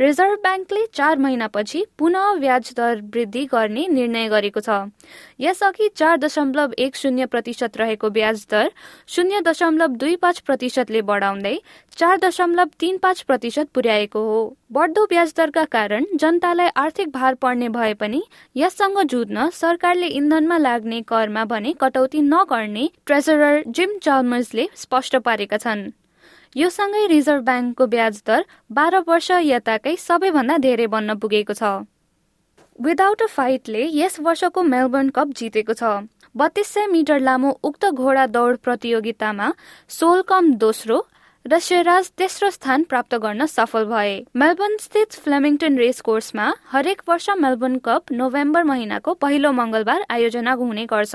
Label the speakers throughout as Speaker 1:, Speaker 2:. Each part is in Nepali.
Speaker 1: रिजर्भ ब्याङ्कले चार महिनापछि पुनः ब्याज दर वृद्धि गर्ने निर्णय गरेको छ। यसअघि चार दशमलव एक शून्य प्रतिशत रहेको ब्याज दर शून्य दशमलव दुई पाँच प्रतिशतले बढाउँदै चार दशमलव तीन पाँच प्रतिशत पुर्याएको हो। बढ्दो ब्याज दरका कारण जनतालाई आर्थिक भार पर्ने भए पनि यससँग जुझ्न सरकारले इन्धनमा लाग्ने करमा भने कटौती नगर्ने ट्रेजरर जिम चार्मर्सले स्पष्ट पारेका छन्। यो सँगै रिजर्भ ब्याङ्कको ब्याज दर बाह्र वर्ष यताकै सबैभन्दा धेरै बन्न पुगेको छ। विदाउट अ फाइटले यस वर्षको मेलबर्न कप जितेको छ। बत्तीस सय मिटर लामो उक्त घोडा दौड प्रतियोगितामा सोलकम दोस्रो र शेराज तेस्रो स्थान प्राप्त गर्न सफल भए। मेलबर्न स्थित फ्लेमिङटन रेस कोर्समा हरेक वर्ष मेलबर्न कप नोभेम्बर महिनाको पहिलो मङ्गलबार आयोजना हुने गर्छ।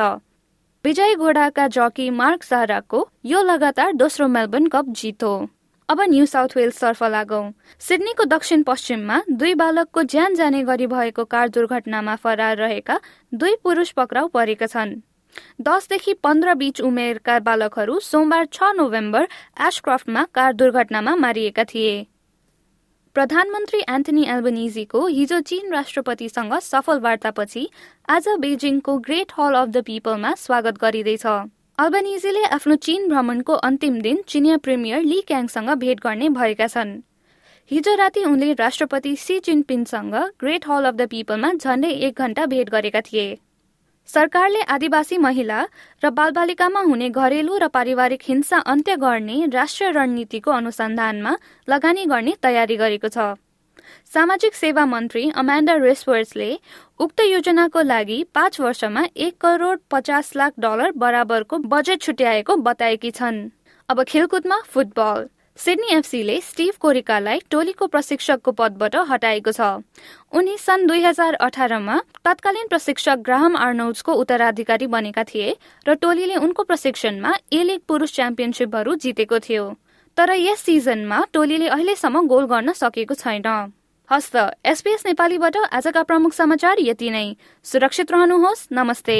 Speaker 1: विजय घोडाका जकी मार्क साराको यो लगातार दोस्रो मेलबर्न कप जित। हो अब न्यू साउथ वेल्स तर्फ लागौ। सिडनीको दक्षिण पश्चिममा दुई बालकको ज्यान जाने गरी भएको कार दुर्घटनामा फरार रहेका दुई पुरुष पक्राउ परेका छन्। दसदेखि पन्ध्र बीच उमेरका बालकहरू सोमबार छ नोभेम्बर एशक्राफ्टमा कार दुर्घटनामा मारिएका थिए। प्रधानमन्त्री एन्थनी एल्बनिजीको हिजो चीन राष्ट्रपतिसँग सफल वार्तापछि आज बेजिङको ग्रेट हल अफ द पिपलमा स्वागत गरिँदैछ। अल्बनिजीले आफ्नो चीन भ्रमणको अन्तिम दिन चिनिया प्रिमियर ली क्याङसँग भेट गर्ने भएका छन्। हिजो राति उनले राष्ट्रपति सी जिनपिङसँग ग्रेट हल अफ द पिपलमा झण्डै एक घण्टा भेट गरेका थिए। सरकारले आदिवासी महिला र बालबालिकामा हुने घरेलु र पारिवारिक हिंसा अन्त्य गर्ने राष्ट्रिय रणनीतिको अनुसन्धानमा लगानी गर्ने तयारी गरेको छ। सामाजिक सेवा मन्त्री अमान्डा रेसवर्सले उक्त योजनाको लागि पाँच वर्षमा एक करोड पचास लाख डलर बराबरको बजेट छुट्याएको बताएकी छन्। अब खेलकुदमा फुटबल। सिडनी एफसीले स्टिभ कोरिकालाई टोलीको प्रशिक्षकको पदबाट हटाएको छ। उनी सन् दुई हजार अठारमा तत्कालीन प्रशिक्षक ग्राहम आर्नौजको उत्तराधिकारी बनेका थिए र टोलीले उनको प्रशिक्षणमा ए लिग पुरुष च्याम्पियनसिपहरू जितेको थियो। तर यस सिजनमा टोलीले अहिलेसम्म गोल गर्न सकेको छैन। हस्त एसपीएस नेपालीबाट आजका प्रमुख समाचार यति नै। सुरक्षित रहनुहोस् नमस्ते।